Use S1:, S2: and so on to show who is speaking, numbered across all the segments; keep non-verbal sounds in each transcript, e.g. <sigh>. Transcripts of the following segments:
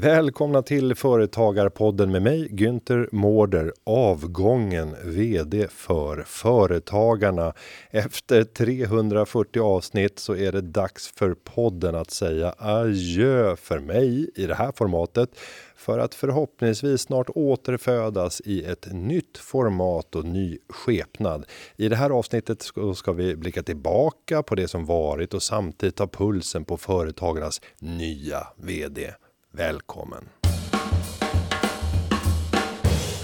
S1: Välkomna till Företagarpodden med mig Günther Mårder, avgången VD för Företagarna. Efter 340 avsnitt så är det dags för podden att säga adjö för mig i det här formatet för att förhoppningsvis snart återfödas i ett nytt format och ny skepnad. I det här avsnittet ska vi blicka tillbaka på det som varit och samtidigt ta pulsen på företagarnas nya VD. Välkommen!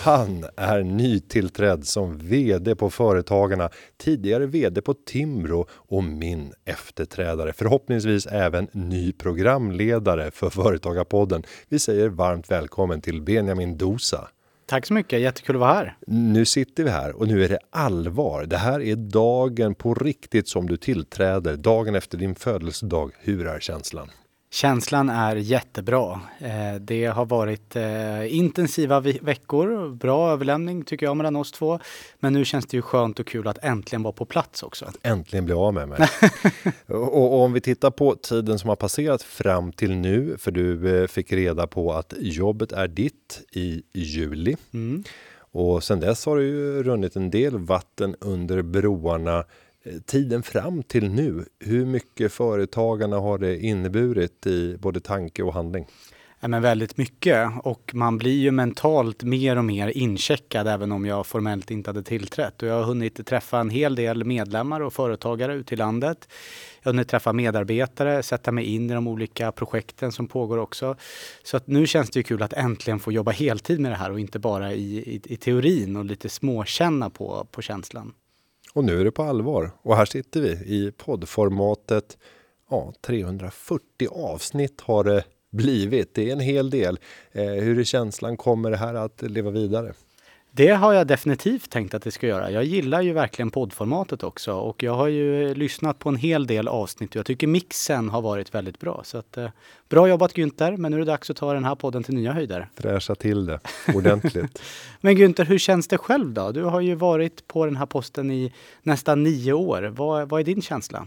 S1: Han är nytillträdd som VD på Företagarna, tidigare VD på Timbro och min efterträdare. Förhoppningsvis även ny programledare för Företagarpodden. Vi säger varmt välkommen till Benjamin Dosa.
S2: Tack så mycket, jättekul att vara här.
S1: Nu sitter vi här och nu är det allvar. Det här är dagen på riktigt som du tillträder, dagen efter din födelsedag. Hur är känslan?
S2: Känslan är jättebra. Eh, det har varit eh, intensiva veckor, bra överlämning tycker jag mellan oss två. Men nu känns det ju skönt och kul att äntligen vara på plats också. Att
S1: äntligen bli av med mig. <laughs> och, och, om vi tittar på tiden som har passerat fram till nu, för du eh, fick reda på att jobbet är ditt i juli. Mm. Och sen dess har det ju runnit en del vatten under broarna Eh, tiden fram till nu, hur mycket företagarna har det inneburit i både tanke och handling?
S2: Ja, men väldigt mycket och man blir ju mentalt mer och mer incheckad även om jag formellt inte hade tillträtt. Och jag har hunnit träffa en hel del medlemmar och företagare ute i landet. Jag har hunnit träffa medarbetare, sätta mig in i de olika projekten som pågår också. Så att nu känns det ju kul att äntligen få jobba heltid med det här och inte bara i, i, i teorin och lite småkänna på, på känslan.
S1: Och nu är det på allvar. Och här sitter vi i poddformatet. Ja, 340 avsnitt har det blivit. Det är en hel del. Eh, hur är känslan? Kommer det här att leva vidare?
S2: Det har jag definitivt tänkt att det ska göra. Jag gillar ju verkligen poddformatet också och jag har ju lyssnat på en hel del avsnitt och jag tycker mixen har varit väldigt bra. Så att, eh, bra jobbat Günther, men nu är det dags att ta den här podden till nya höjder.
S1: Fräscha till det ordentligt. <laughs>
S2: men Günther, hur känns det själv då? Du har ju varit på den här posten i nästan nio år. Vad, vad är din känsla?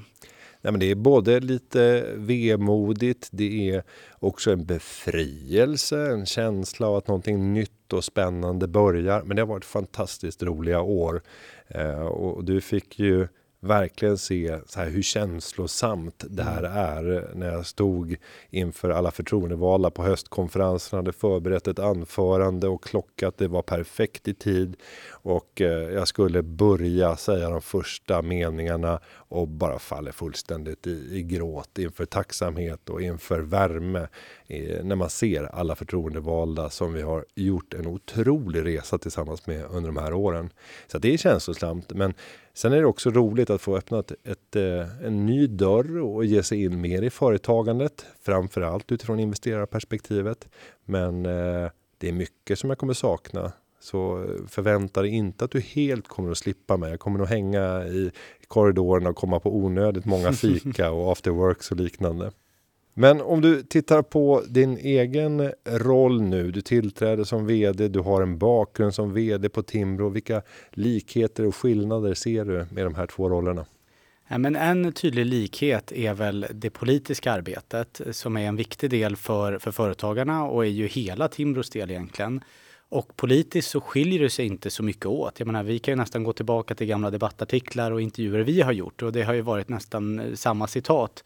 S1: Nej, men det är både lite vemodigt, det är också en befrielse, en känsla av att någonting nytt och spännande börjar. Men det har varit fantastiskt roliga år. Eh, och du fick ju verkligen se så här hur känslosamt det här mm. är. När jag stod inför alla förtroendevalda på höstkonferensen, hade förberett ett anförande och klockat det var perfekt i tid. Och eh, jag skulle börja säga de första meningarna och bara faller fullständigt i, i gråt inför tacksamhet och inför värme. Eh, när man ser alla förtroendevalda som vi har gjort en otrolig resa tillsammans med under de här åren. Så det är känslosamt. Men Sen är det också roligt att få öppna ett, ett, eh, en ny dörr och ge sig in mer i företagandet, framförallt utifrån investerarperspektivet. Men eh, det är mycket som jag kommer sakna. Så förvänta dig inte att du helt kommer att slippa mig. Jag kommer nog hänga i korridorerna och komma på onödigt många <laughs> fika och after works och liknande. Men om du tittar på din egen roll nu. Du tillträder som vd, du har en bakgrund som vd på Timbro. Vilka likheter och skillnader ser du med de här två rollerna?
S2: Ja, men en tydlig likhet är väl det politiska arbetet som är en viktig del för, för företagarna och är ju hela Timbros del egentligen. Och politiskt så skiljer det sig inte så mycket åt. Jag menar, vi kan ju nästan gå tillbaka till gamla debattartiklar och intervjuer vi har gjort och det har ju varit nästan eh, samma citat.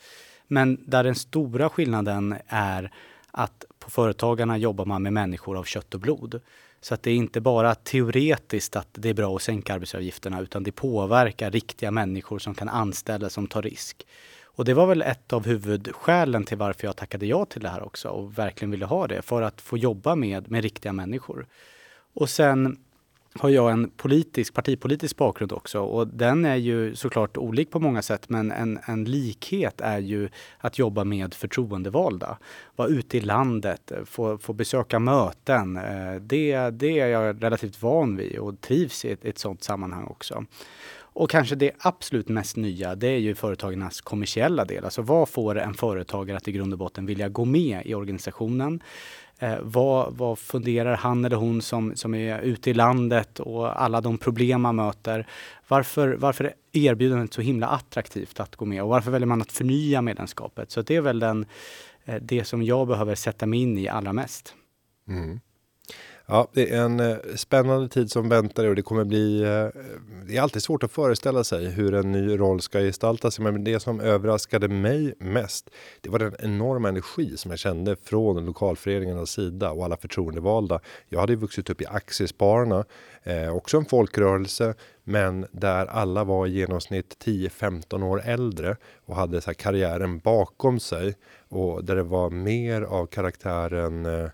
S2: Men där den stora skillnaden är att på Företagarna jobbar man med människor av kött och blod. Så att det är inte bara teoretiskt att det är bra att sänka arbetsavgifterna utan det påverkar riktiga människor som kan anställa, som tar risk. Och det var väl ett av huvudskälen till varför jag tackade ja till det här också och verkligen ville ha det, för att få jobba med, med riktiga människor. Och sen har jag en politisk, partipolitisk bakgrund också och den är ju såklart olik på många sätt men en, en likhet är ju att jobba med förtroendevalda. Vara ute i landet, få, få besöka möten. Eh, det, det är jag relativt van vid och trivs i ett, ett sådant sammanhang också. Och kanske det absolut mest nya, det är ju företagarnas kommersiella del. Alltså vad får en företagare att i grund och botten vilja gå med i organisationen? Eh, vad, vad funderar han eller hon som, som är ute i landet och alla de problem man möter. Varför, varför är erbjudandet så himla attraktivt att gå med och varför väljer man att förnya medlemskapet? Så det är väl den, eh, det som jag behöver sätta mig in i allra mest.
S1: Mm. Ja, det är en eh, spännande tid som väntar och det kommer bli. Eh, det är alltid svårt att föreställa sig hur en ny roll ska gestalta sig, men det som överraskade mig mest. Det var den enorma energi som jag kände från lokalföreningarnas sida och alla förtroendevalda. Jag hade vuxit upp i Aktiespararna, eh, också en folkrörelse, men där alla var i genomsnitt 10-15 år äldre och hade så karriären bakom sig och där det var mer av karaktären eh,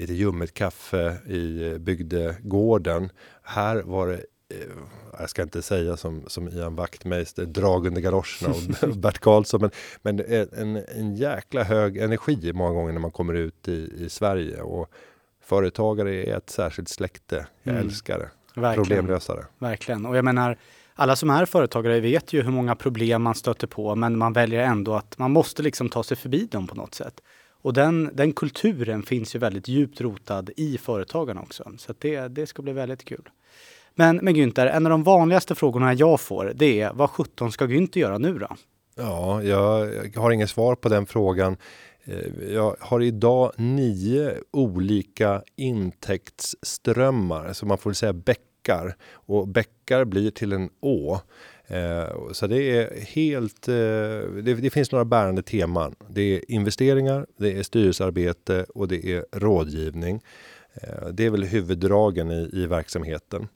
S1: lite ljummet kaffe i bygdegården. Här var det eh, jag ska inte säga som, som Ian Wachtmeister, drag under galoscherna och <laughs> Bert Karlsson, men, men en, en jäkla hög energi många gånger när man kommer ut i, i Sverige. Och företagare är ett särskilt släkte. Jag mm. älskar det. Verkligen. Problemlösare.
S2: Verkligen. Och jag menar, alla som är företagare vet ju hur många problem man stöter på, men man väljer ändå att man måste liksom ta sig förbi dem på något sätt. Och den, den kulturen finns ju väldigt djupt rotad i företagen också. Så det, det ska bli väldigt kul. Men, men Günther, en av de vanligaste frågorna jag får det är vad 17 ska Günther göra nu då?
S1: Ja, jag, jag har inget svar på den frågan. Eh, jag har idag nio olika intäktsströmmar, så man får säga bäckar. Och bäckar blir till en å. Eh, så det är helt, eh, det, det, finns några bärande teman. Det är investeringar, det är styrelsearbete och det är rådgivning. Eh, det är väl huvuddragen i, i verksamheten.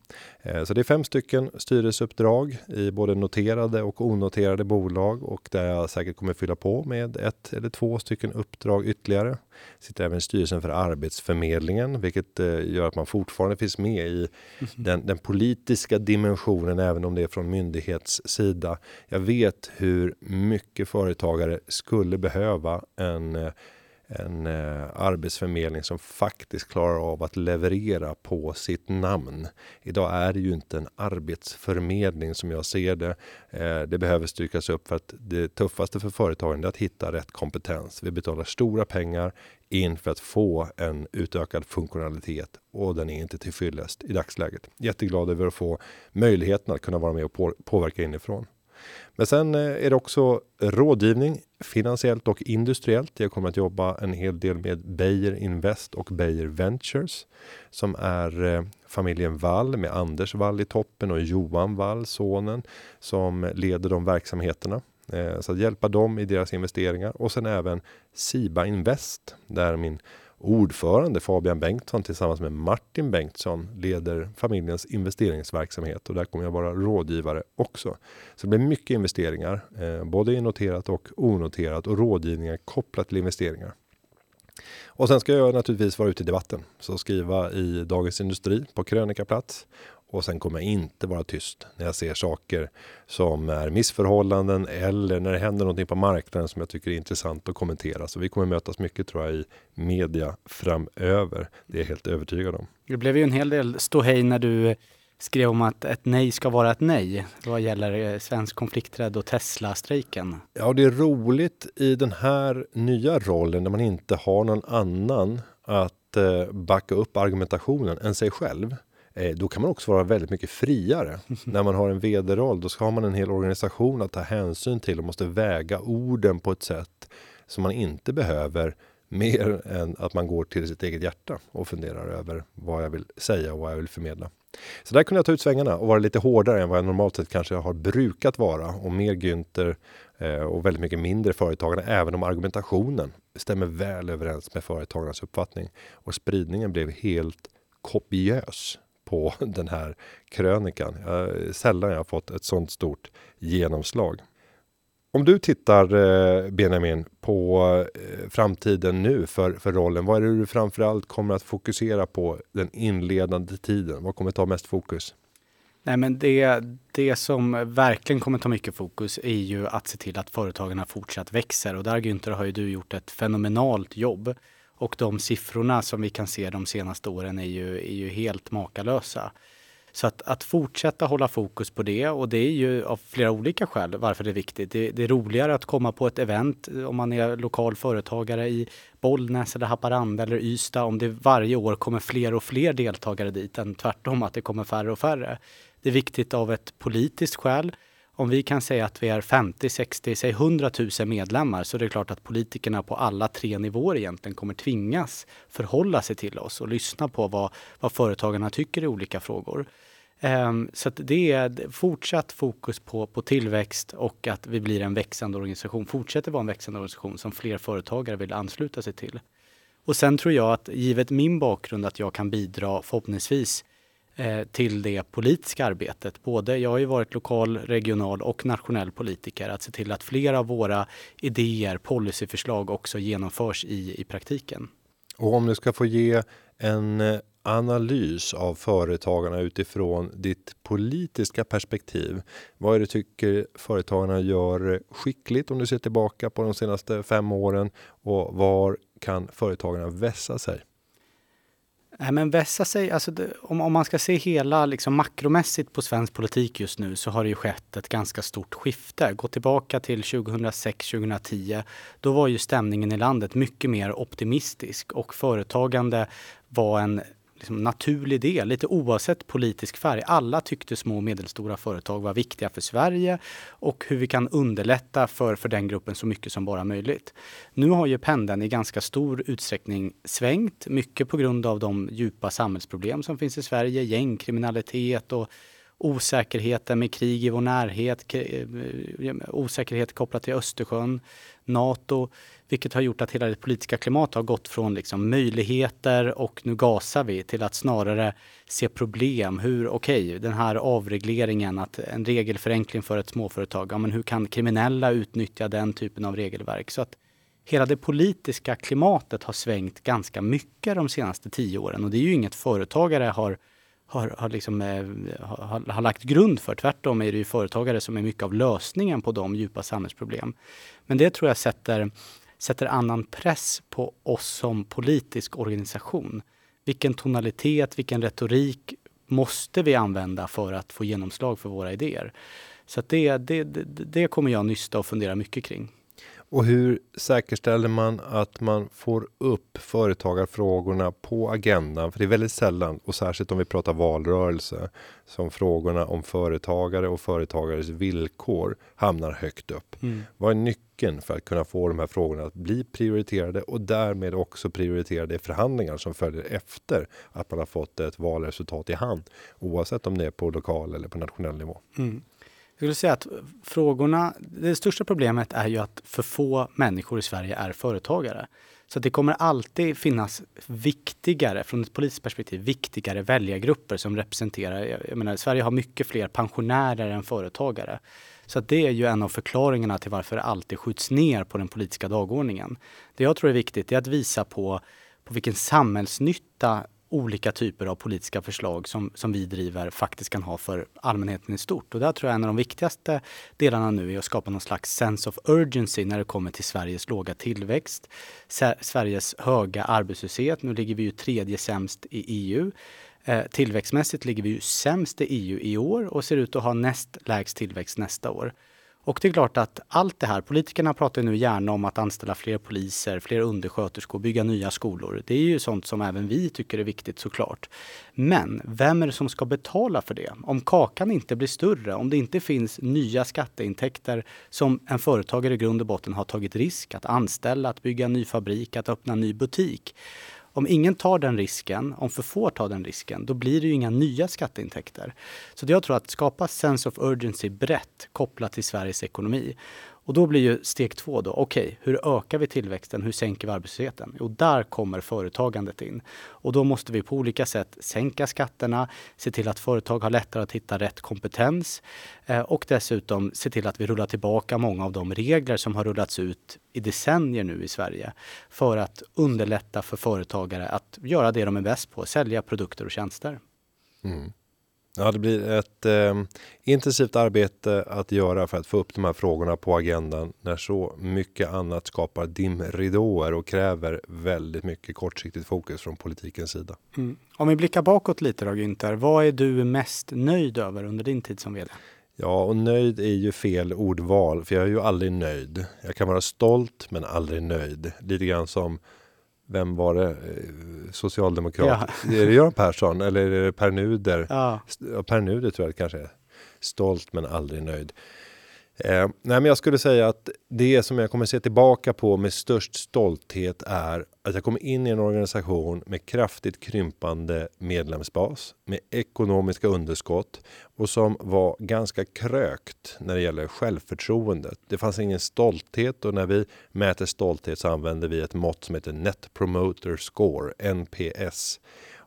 S1: Eh, så det är fem stycken styrelseuppdrag i både noterade och onoterade bolag och där jag säkert kommer fylla på med ett eller två stycken uppdrag ytterligare. Sitter även i styrelsen för Arbetsförmedlingen, vilket eh, gör att man fortfarande finns med i den, den politiska dimensionen, även om det är från myndighetssida. Jag vet hur mycket företagare skulle behöva en en eh, arbetsförmedling som faktiskt klarar av att leverera på sitt namn. Idag är det ju inte en arbetsförmedling som jag ser det. Eh, det behöver strykas upp för att det tuffaste för företagen är att hitta rätt kompetens. Vi betalar stora pengar in för att få en utökad funktionalitet och den är inte till fyllest i dagsläget. Jätteglad över att få möjligheten att kunna vara med och påverka inifrån. Men sen eh, är det också rådgivning finansiellt och industriellt. Jag kommer att jobba en hel del med Beijer Invest och Beijer Ventures som är eh, familjen Wall med Anders Wall i toppen och Johan Wall, sonen, som leder de verksamheterna. Eh, så att hjälpa dem i deras investeringar och sen även Siba Invest där min Ordförande Fabian Bengtsson tillsammans med Martin Bengtsson leder familjens investeringsverksamhet och där kommer jag vara rådgivare också. Så det blir mycket investeringar, eh, både i noterat och onoterat och rådgivningar kopplat till investeringar. Och sen ska jag naturligtvis vara ute i debatten, så skriva i Dagens Industri på krönikaplats och sen kommer jag inte vara tyst när jag ser saker som är missförhållanden eller när det händer någonting på marknaden som jag tycker är intressant att kommentera. Så vi kommer mötas mycket tror jag i media framöver. Det är jag helt övertygad om.
S2: Det blev ju en hel del ståhej när du skrev om att ett nej ska vara ett nej vad gäller eh, svensk konflikträdd och Tesla-strejken.
S1: Ja, det är roligt i den här nya rollen när man inte har någon annan att eh, backa upp argumentationen än sig själv. Eh, då kan man också vara väldigt mycket friare. <laughs> När man har en vd-roll, då ska man en hel organisation att ta hänsyn till och måste väga orden på ett sätt som man inte behöver mer än att man går till sitt eget hjärta och funderar över vad jag vill säga och vad jag vill förmedla. Så där kunde jag ta ut svängarna och vara lite hårdare än vad jag normalt sett kanske har brukat vara och mer Günther eh, och väldigt mycket mindre företagarna, även om argumentationen stämmer väl överens med företagarnas uppfattning och spridningen blev helt kopiös på den här krönikan. Jag, sällan jag har fått ett sånt stort genomslag. Om du tittar eh, Benjamin på eh, framtiden nu för, för rollen, vad är det du framförallt kommer att fokusera på den inledande tiden? Vad kommer ta mest fokus?
S2: Nej, men det, det som verkligen kommer ta mycket fokus är ju att se till att företagen fortsatt växer och där Günther har ju du gjort ett fenomenalt jobb. Och de siffrorna som vi kan se de senaste åren är ju, är ju helt makalösa. Så att, att fortsätta hålla fokus på det och det är ju av flera olika skäl varför det är viktigt. Det, det, är roligare att komma på ett event eh, om man är lokal företagare i Bollnäs eller Haparanda eller Ystad om det varje år kommer fler och fler deltagare dit än tvärtom att det kommer färre och färre. Det är viktigt av ett politiskt skäl om vi kan säga att vi är 50, 60, säg 100 000 medlemmar så är det klart att politikerna på alla tre nivåer egentligen kommer tvingas förhålla sig till oss och lyssna på vad, vad företagarna tycker i olika frågor. Ehm, så det är fortsatt fokus på, på tillväxt och att vi blir en växande organisation, fortsätter vara en växande organisation som fler företagare vill ansluta sig till. Och sen tror jag att givet min bakgrund att jag kan bidra förhoppningsvis Eh, till det politiska arbetet. Både, jag har ju varit lokal, regional och nationell politiker. Att se till att flera av våra idéer, policyförslag också genomförs i, i praktiken.
S1: Och om du ska få ge en eh, analys av företagarna utifrån ditt politiska perspektiv. Vad är det du tycker företagarna gör skickligt om du ser tillbaka på de senaste fem åren och var kan företagarna vässa sig?
S2: Nej, men vässa sig, alltså det, om, om man ska se hela liksom makromässigt på svensk politik just nu så har det ju skett ett ganska stort skifte. Gå tillbaka till 2006-2010, då var ju stämningen i landet mycket mer optimistisk och företagande var en liksom naturlig del, lite oavsett politisk färg. Alla tyckte små och medelstora företag var viktiga för Sverige och hur vi kan underlätta för, för den gruppen så mycket som bara möjligt. Nu har ju pendeln i ganska stor utsträckning svängt, mycket på grund av de djupa samhällsproblem som finns i Sverige, gängkriminalitet och osäkerheten med krig i vår närhet, eh, osäkerhet kopplat till Östersjön, Nato, vilket har gjort att hela det politiska klimatet har gått från liksom möjligheter och nu gasar vi till att snarare se problem. Hur, okej, okay, den här avregleringen, att en regelförenkling för ett småföretag, ja, men hur kan kriminella utnyttja den typen av regelverk? Så att hela det politiska klimatet har svängt ganska mycket de senaste tio åren och det är ju inget företagare har har, har, liksom, eh, har, har, lagt grund för. Tvärtom är det ju företagare som är mycket av lösningen på de djupa samhällsproblem. Men det tror jag sätter, sätter annan press på oss som politisk organisation. Vilken tonalitet, vilken retorik måste vi använda för att få genomslag för våra idéer? Så det, det, det, det kommer jag nysta och fundera mycket kring.
S1: Och hur säkerställer man att man får upp företagarfrågorna på agendan? För det är väldigt sällan, och särskilt om vi pratar valrörelse, som frågorna om företagare och företagares villkor hamnar högt upp. Mm. Vad är nyckeln för att kunna få de här frågorna att bli prioriterade och därmed också prioriterade i förhandlingar som följer efter att man har fått ett valresultat i hand, oavsett om det är på lokal eller på nationell nivå? Mm.
S2: Jag skulle säga att frågorna, det största problemet är ju att för få människor i Sverige är företagare. Så det kommer alltid finnas viktigare, från ett politiskt perspektiv, viktigare väljargrupper som representerar, jag menar Sverige har mycket fler pensionärer än företagare. Så det är ju en av förklaringarna till varför det alltid skjuts ner på den politiska dagordningen. Det jag tror är viktigt är att visa på, på vilken samhällsnytta olika typer av politiska förslag som, som vi driver faktiskt kan ha för allmänheten i stort. Och där tror jag en av de viktigaste delarna nu är att skapa någon slags sense of urgency när det kommer till Sveriges låga tillväxt, Sveriges höga arbetslöshet. Nu ligger vi ju tredje sämst i EU. Eh, tillväxtmässigt ligger vi ju sämst i EU i år och ser ut att ha näst lägst tillväxt nästa år. Och det är klart att allt det här, politikerna pratar nu gärna om att anställa fler poliser, fler undersköterskor, bygga nya skolor. Det är ju sånt som även vi tycker är viktigt såklart. Men vem är det som ska betala för det? Om kakan inte blir större, om det inte finns nya skatteintäkter som en företagare i grund och botten har tagit risk att anställa, att bygga en ny fabrik, att öppna en ny butik om ingen tar den risken, om för få tar den risken, då blir det ju inga nya skatteintäkter. Så jag tror att skapa sense of urgency brett kopplat till Sveriges ekonomi. Och då blir ju steg två då, okej, okay, hur ökar vi tillväxten? Hur sänker vi arbetslösheten? Jo, där kommer företagandet in. Och då måste vi på olika sätt sänka skatterna, se till att företag har lättare att hitta rätt kompetens eh, och dessutom se till att vi rullar tillbaka många av de regler som har rullats ut i decennier nu i Sverige för att underlätta för företagare att göra det de är bäst på, sälja produkter och tjänster. Mm.
S1: Ja, det blir ett eh, intensivt arbete att göra för att få upp de här frågorna på agendan när så mycket annat skapar dimridåer och kräver väldigt mycket kortsiktigt fokus från politikens sida.
S2: Mm. Om vi blickar bakåt lite då Günther, vad är du mest nöjd över under din tid som vd?
S1: Ja, och nöjd är ju fel ordval, för jag är ju aldrig nöjd. Jag kan vara stolt, men aldrig nöjd. Lite grann som vem var det? Eh, socialdemokrat? Ja. <laughs> Är det Göran Persson eller är det Per Nuder? Ja. Per Nuder tror jag det kanske är. Stolt men aldrig nöjd. Eh, nej, men jag skulle säga att det som jag kommer se tillbaka på med störst stolthet är att jag kom in i en organisation med kraftigt krympande medlemsbas med ekonomiska underskott och som var ganska krökt när det gäller självförtroendet. Det fanns ingen stolthet och när vi mäter stolthet så använder vi ett mått som heter Net Promoter Score, NPS.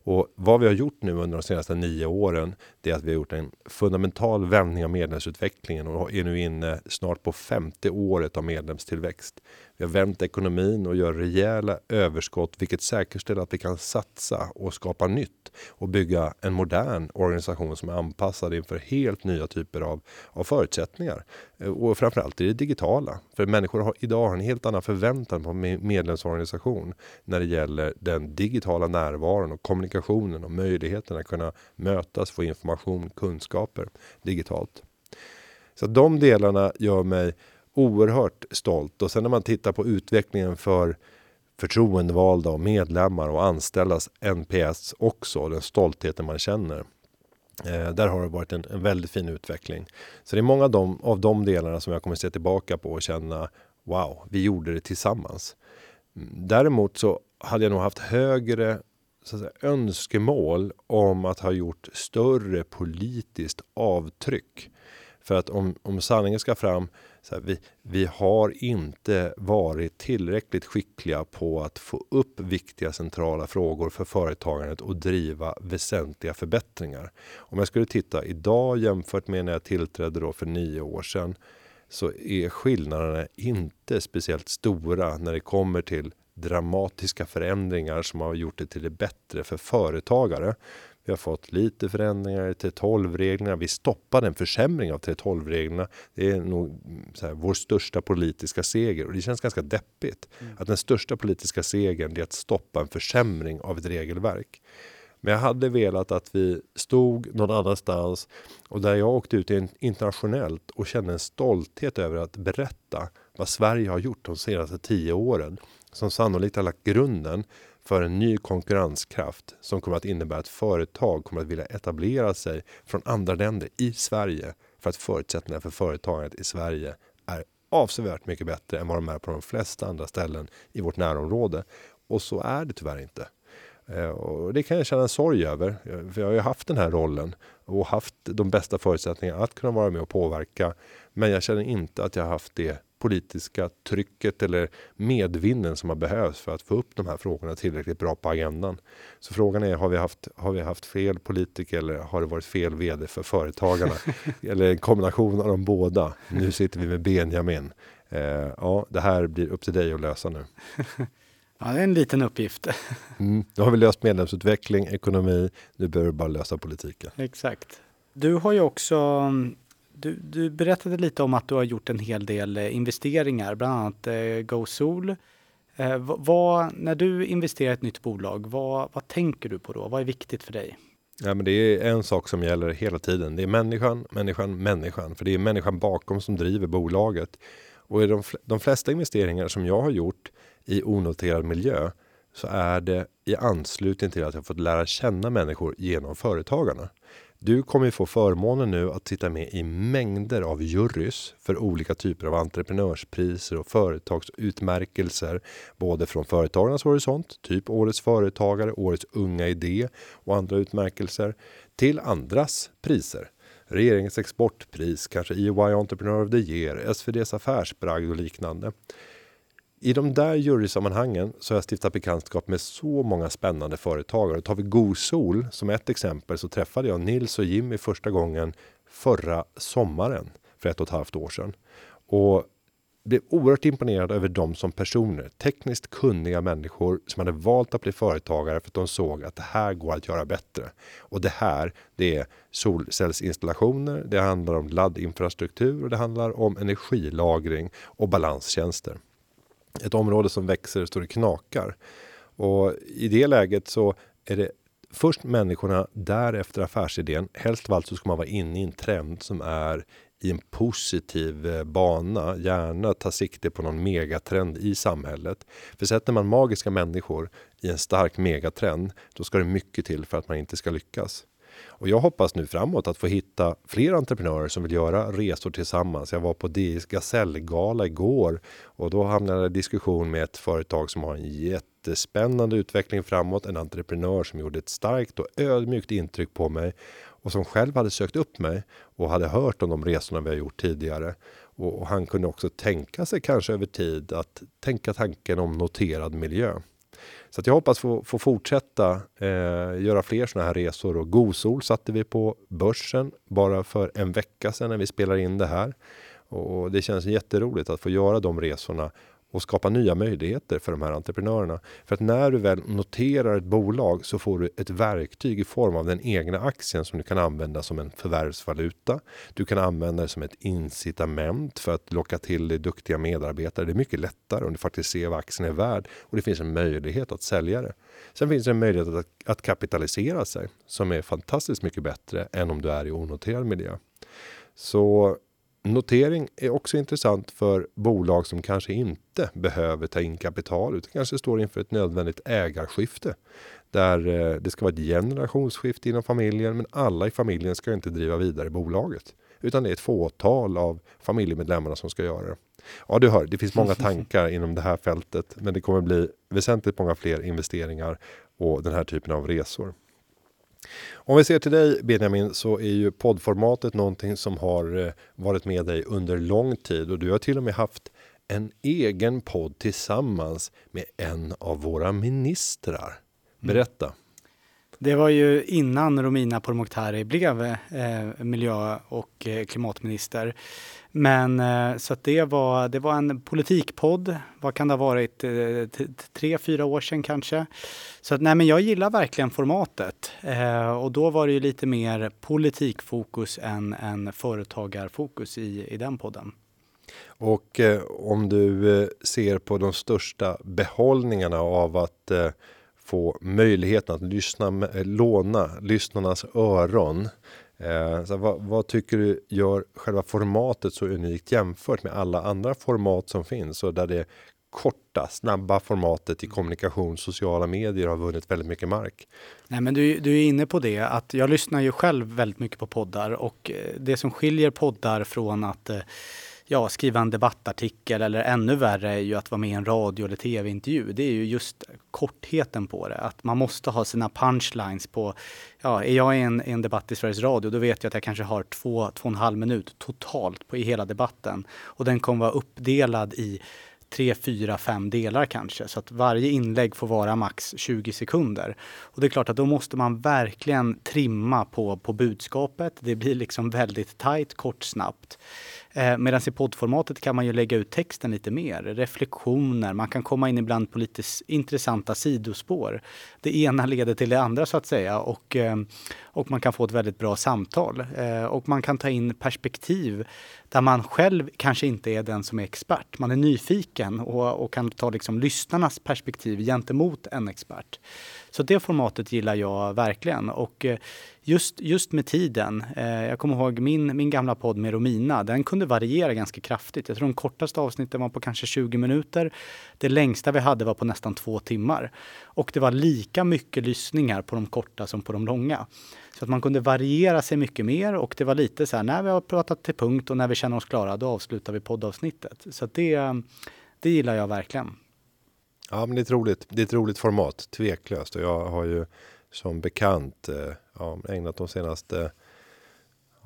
S1: Och vad vi har gjort nu under de senaste nio åren, det är att vi har gjort en fundamental vändning av medlemsutvecklingen och är nu inne snart på femte året av medlemstillväxt. Vi har vänt ekonomin och gör rejäla överskott, vilket säkerställer att vi kan satsa och skapa nytt och bygga en modern organisation som är anpassad inför helt nya typer av, av förutsättningar. Eh, och framförallt i det digitala. För människor har idag har en helt annan förväntan på medlemsorganisation när det gäller den digitala närvaron och kommunikationen och möjligheten att kunna mötas, få information, kunskaper digitalt. Så de delarna gör mig oerhört stolt och sen när man tittar på utvecklingen för förtroendevalda och medlemmar och anställdas NPS också, den stoltheten man känner. Eh, där har det varit en, en, väldigt fin utveckling. Så det är många av de, av de delarna som jag kommer se tillbaka på och känna wow, vi gjorde det tillsammans. Mm, däremot så hade jag nog haft högre så säga, önskemål om att ha gjort större politiskt avtryck. För att om, om sanningen ska fram här, vi, vi har inte varit tillräckligt skickliga på att få upp viktiga centrala frågor för företagandet och driva väsentliga förbättringar. Om jag skulle titta idag jämfört med när jag tillträdde då för nio år sedan så är skillnaderna inte speciellt stora när det kommer till dramatiska förändringar som har gjort det till det bättre för företagare. Vi har fått lite förändringar i 3.12-reglerna. Vi stoppade en försämring av 3.12-reglerna. Det är nog här, vår största politiska seger och det känns ganska deppigt mm. att den största politiska segern är att stoppa en försämring av ett regelverk. Men jag hade velat att vi stod någon annanstans och där jag åkte ut internationellt och kände en stolthet över att berätta vad Sverige har gjort de senaste tio åren som sannolikt har lagt grunden för en ny konkurrenskraft som kommer att innebära att företag kommer att vilja etablera sig från andra länder i Sverige för att förutsättningarna för företagandet i Sverige är avsevärt mycket bättre än vad de är på de flesta andra ställen i vårt närområde. Och så är det tyvärr inte. Eh, och det kan jag känna en sorg över, eh, för jag har ju haft den här rollen och haft de bästa förutsättningarna att kunna vara med och påverka. Men jag känner inte att jag har haft det politiska trycket eller medvinden som har behövts för att få upp de här frågorna tillräckligt bra på agendan. Så frågan är, har vi haft, har vi haft fel politiker eller har det varit fel vd för företagarna? <laughs> eller en kombination av de båda. Nu sitter vi med Benjamin. Eh, ja, det här blir upp till dig att lösa nu. <laughs>
S2: Ja, det är en liten uppgift. <laughs>
S1: mm, nu har vi löst medlemsutveckling, ekonomi. Nu behöver vi bara lösa politiken.
S2: Exakt. Du har ju också du, du, berättade lite om att du har gjort en hel del eh, investeringar, bland annat eh, GoSol. Eh, vad, när du investerar i ett nytt bolag, vad, vad tänker du på då? Vad är viktigt för dig?
S1: Ja, men det är en sak som gäller hela tiden. Det är människan, människan, människan. För det är människan bakom som driver bolaget. Och i de, de flesta investeringar som jag har gjort i onoterad miljö så är det i anslutning till att jag fått lära känna människor genom företagarna. Du kommer få förmånen nu att sitta med i mängder av jurys för olika typer av entreprenörspriser och företagsutmärkelser, både från företagarnas horisont, typ årets företagare, årets unga idé och andra utmärkelser, till andras priser. Regeringens exportpris, kanske EY Entrepreneur of the Year, SVDs affärsbragd och liknande. I de där jurysammanhangen så har jag stiftat bekantskap med så många spännande företagare. Tar vi Gosol som ett exempel så träffade jag Nils och Jimmy första gången förra sommaren för ett och ett halvt år sedan. Och blev oerhört imponerad över dem som personer. Tekniskt kunniga människor som hade valt att bli företagare för att de såg att det här går att göra bättre. Och det här, det är solcellsinstallationer, det handlar om laddinfrastruktur och det handlar om energilagring och balanstjänster ett område som växer så det knakar. Och i det läget så är det först människorna, därefter affärsidén. Helst av allt så ska man vara inne i en trend som är i en positiv eh, bana, gärna ta sikte på någon megatrend i samhället. För sätter man magiska människor i en stark megatrend, då ska det mycket till för att man inte ska lyckas. Och jag hoppas nu framåt att få hitta fler entreprenörer som vill göra resor tillsammans. Jag var på DIs gasellgala igår och då hamnade jag i diskussion med ett företag som har en jättespännande utveckling framåt. En entreprenör som gjorde ett starkt och ödmjukt intryck på mig och som själv hade sökt upp mig och hade hört om de resorna vi har gjort tidigare. Och, och han kunde också tänka sig kanske över tid att tänka tanken om noterad miljö. Så att jag hoppas få, få fortsätta eh, göra fler sådana här resor och Gosol satte vi på börsen bara för en vecka sedan när vi spelar in det här. Och det känns jätteroligt att få göra de resorna och skapa nya möjligheter för de här entreprenörerna. För att när du väl noterar ett bolag så får du ett verktyg i form av den egna aktien som du kan använda som en förvärvsvaluta. Du kan använda det som ett incitament för att locka till dig duktiga medarbetare. Det är mycket lättare om du faktiskt ser vad aktien är värd och det finns en möjlighet att sälja det. Sen finns det en möjlighet att, att kapitalisera sig som är fantastiskt mycket bättre än om du är i onoterad miljö. Så Notering är också intressant för bolag som kanske inte behöver ta in kapital utan kanske står inför ett nödvändigt ägarskifte där eh, det ska vara ett generationsskifte inom familjen, men alla i familjen ska inte driva vidare bolaget utan det är ett fåtal av familjemedlemmarna som ska göra det. Ja, du hör, det finns många <laughs> tankar inom det här fältet, men det kommer bli väsentligt många fler investeringar och den här typen av resor. Om vi ser till dig Benjamin så är ju poddformatet någonting som har eh, varit med dig under lång tid och du har till och med haft en egen podd tillsammans med en av våra ministrar. Berätta. Mm.
S2: Det var ju innan Romina Pourmokhtari blev eh, miljö och eh, klimatminister. Men eh, så att det var, det var en politikpodd. Vad kan det ha varit? Eh, tre, fyra år sedan kanske. Så att nej, men jag gillar verkligen formatet. Eh, och då var det ju lite mer politikfokus än, än företagarfokus i, i den podden.
S1: Och eh, om du eh, ser på de största behållningarna av att eh, få möjligheten att lyssna, eh, låna lyssnarnas öron Eh, så vad, vad, tycker du gör själva formatet så unikt jämfört med alla andra format som finns och där det korta, snabba formatet i kommunikation, sociala medier har vunnit väldigt mycket mark.
S2: Nej, men du, du är inne på det att jag lyssnar ju själv väldigt mycket på poddar och eh, det som skiljer poddar från att eh, ja, skriva en debattartikel eller ännu värre är ju att vara med i en radio eller tv-intervju. Det är ju just kortheten på det. Att man måste ha sina punchlines på, ja, är jag i en, en debatt i Sveriges Radio då vet jag att jag kanske har två, två och en halv minut totalt på, i hela debatten. Och den kommer vara uppdelad i tre, fyra, fem delar kanske. Så att varje inlägg får vara max 20 sekunder. Och det är klart att då måste man verkligen trimma på, på budskapet. Det blir liksom väldigt tajt, kort, snabbt. Eh, Medan i poddformatet kan man ju lägga ut texten lite mer, reflektioner, man kan komma in ibland på lite intressanta sidospår. Det ena leder till det andra så att säga och, eh, och man kan få ett väldigt bra samtal. Eh, och man kan ta in perspektiv där man själv kanske inte är den som är expert. Man är nyfiken och, och kan ta liksom lyssnarnas perspektiv gentemot en expert. Så det formatet gillar jag verkligen. Och eh, just, just med tiden, eh, jag kommer ihåg min, min gamla podd med Romina, den kunde variera ganska kraftigt. Jag tror de kortaste avsnitten var på kanske 20 minuter. Det längsta vi hade var på nästan två timmar. Och det var lika mycket lyssningar på de korta som på de långa. Så att man kunde variera sig mycket mer och det var lite så här när vi har pratat till punkt och när vi känner oss klara då avslutar vi poddavsnittet. Så det, det gillar jag verkligen.
S1: Ja, men det är ett roligt, det är ett roligt format, tveklöst. Och jag har ju som bekant eh, ja, ägnat de senaste,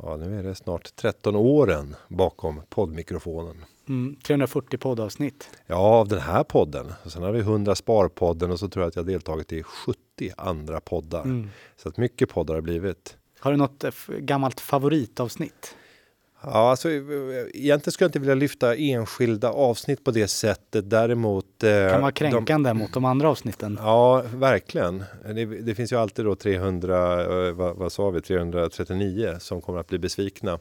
S1: ja nu är det snart 13 åren bakom poddmikrofonen.
S2: Mm, 340 poddavsnitt.
S1: Ja, av den här podden. Och sen har vi 100 Sparpodden och så tror jag att jag deltagit i 70 andra poddar. Mm. Så att mycket poddar har blivit.
S2: Har du något eh, gammalt favoritavsnitt?
S1: Ja, alltså, egentligen skulle jag inte vilja lyfta enskilda avsnitt på det sättet. Däremot.
S2: Eh, kan vara kränkande de, mot de andra avsnitten.
S1: Ja, verkligen. Det, det finns ju alltid då 300, eh, vad, vad, sa vi, 339 som kommer att bli besvikna.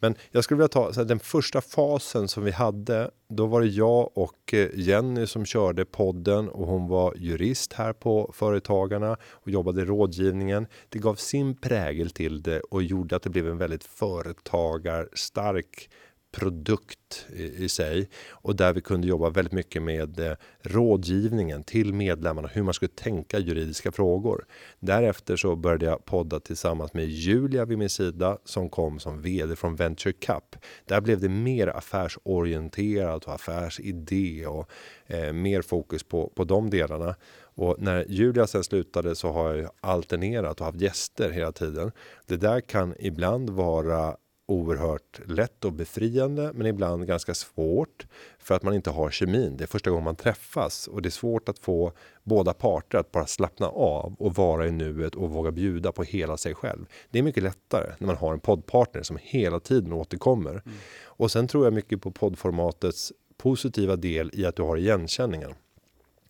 S1: Men jag skulle vilja ta så här, den första fasen som vi hade. Då var det jag och eh, Jenny som körde podden och hon var jurist här på Företagarna och jobbade i rådgivningen. Det gav sin prägel till det och gjorde att det blev en väldigt företagarstark produkt i, i, sig och där vi kunde jobba väldigt mycket med eh, rådgivningen till medlemmarna hur man skulle tänka juridiska frågor. Därefter så började jag podda tillsammans med Julia vid min sida som kom som vd från Venture Cup. Där blev det mer affärsorienterat och affärsidé och eh, mer fokus på på de delarna. Och när Julia sen slutade så har jag alternerat och haft gäster hela tiden. Det där kan ibland vara oerhört lätt och befriande, men ibland ganska svårt för att man inte har kemin. Det är första gången man träffas och det är svårt att få båda parter att bara slappna av och vara i nuet och våga bjuda på hela sig själv. Det är mycket lättare när man har en poddpartner som hela tiden återkommer. Mm. Och sen tror jag mycket på poddformatets positiva del i att du har igenkänningen.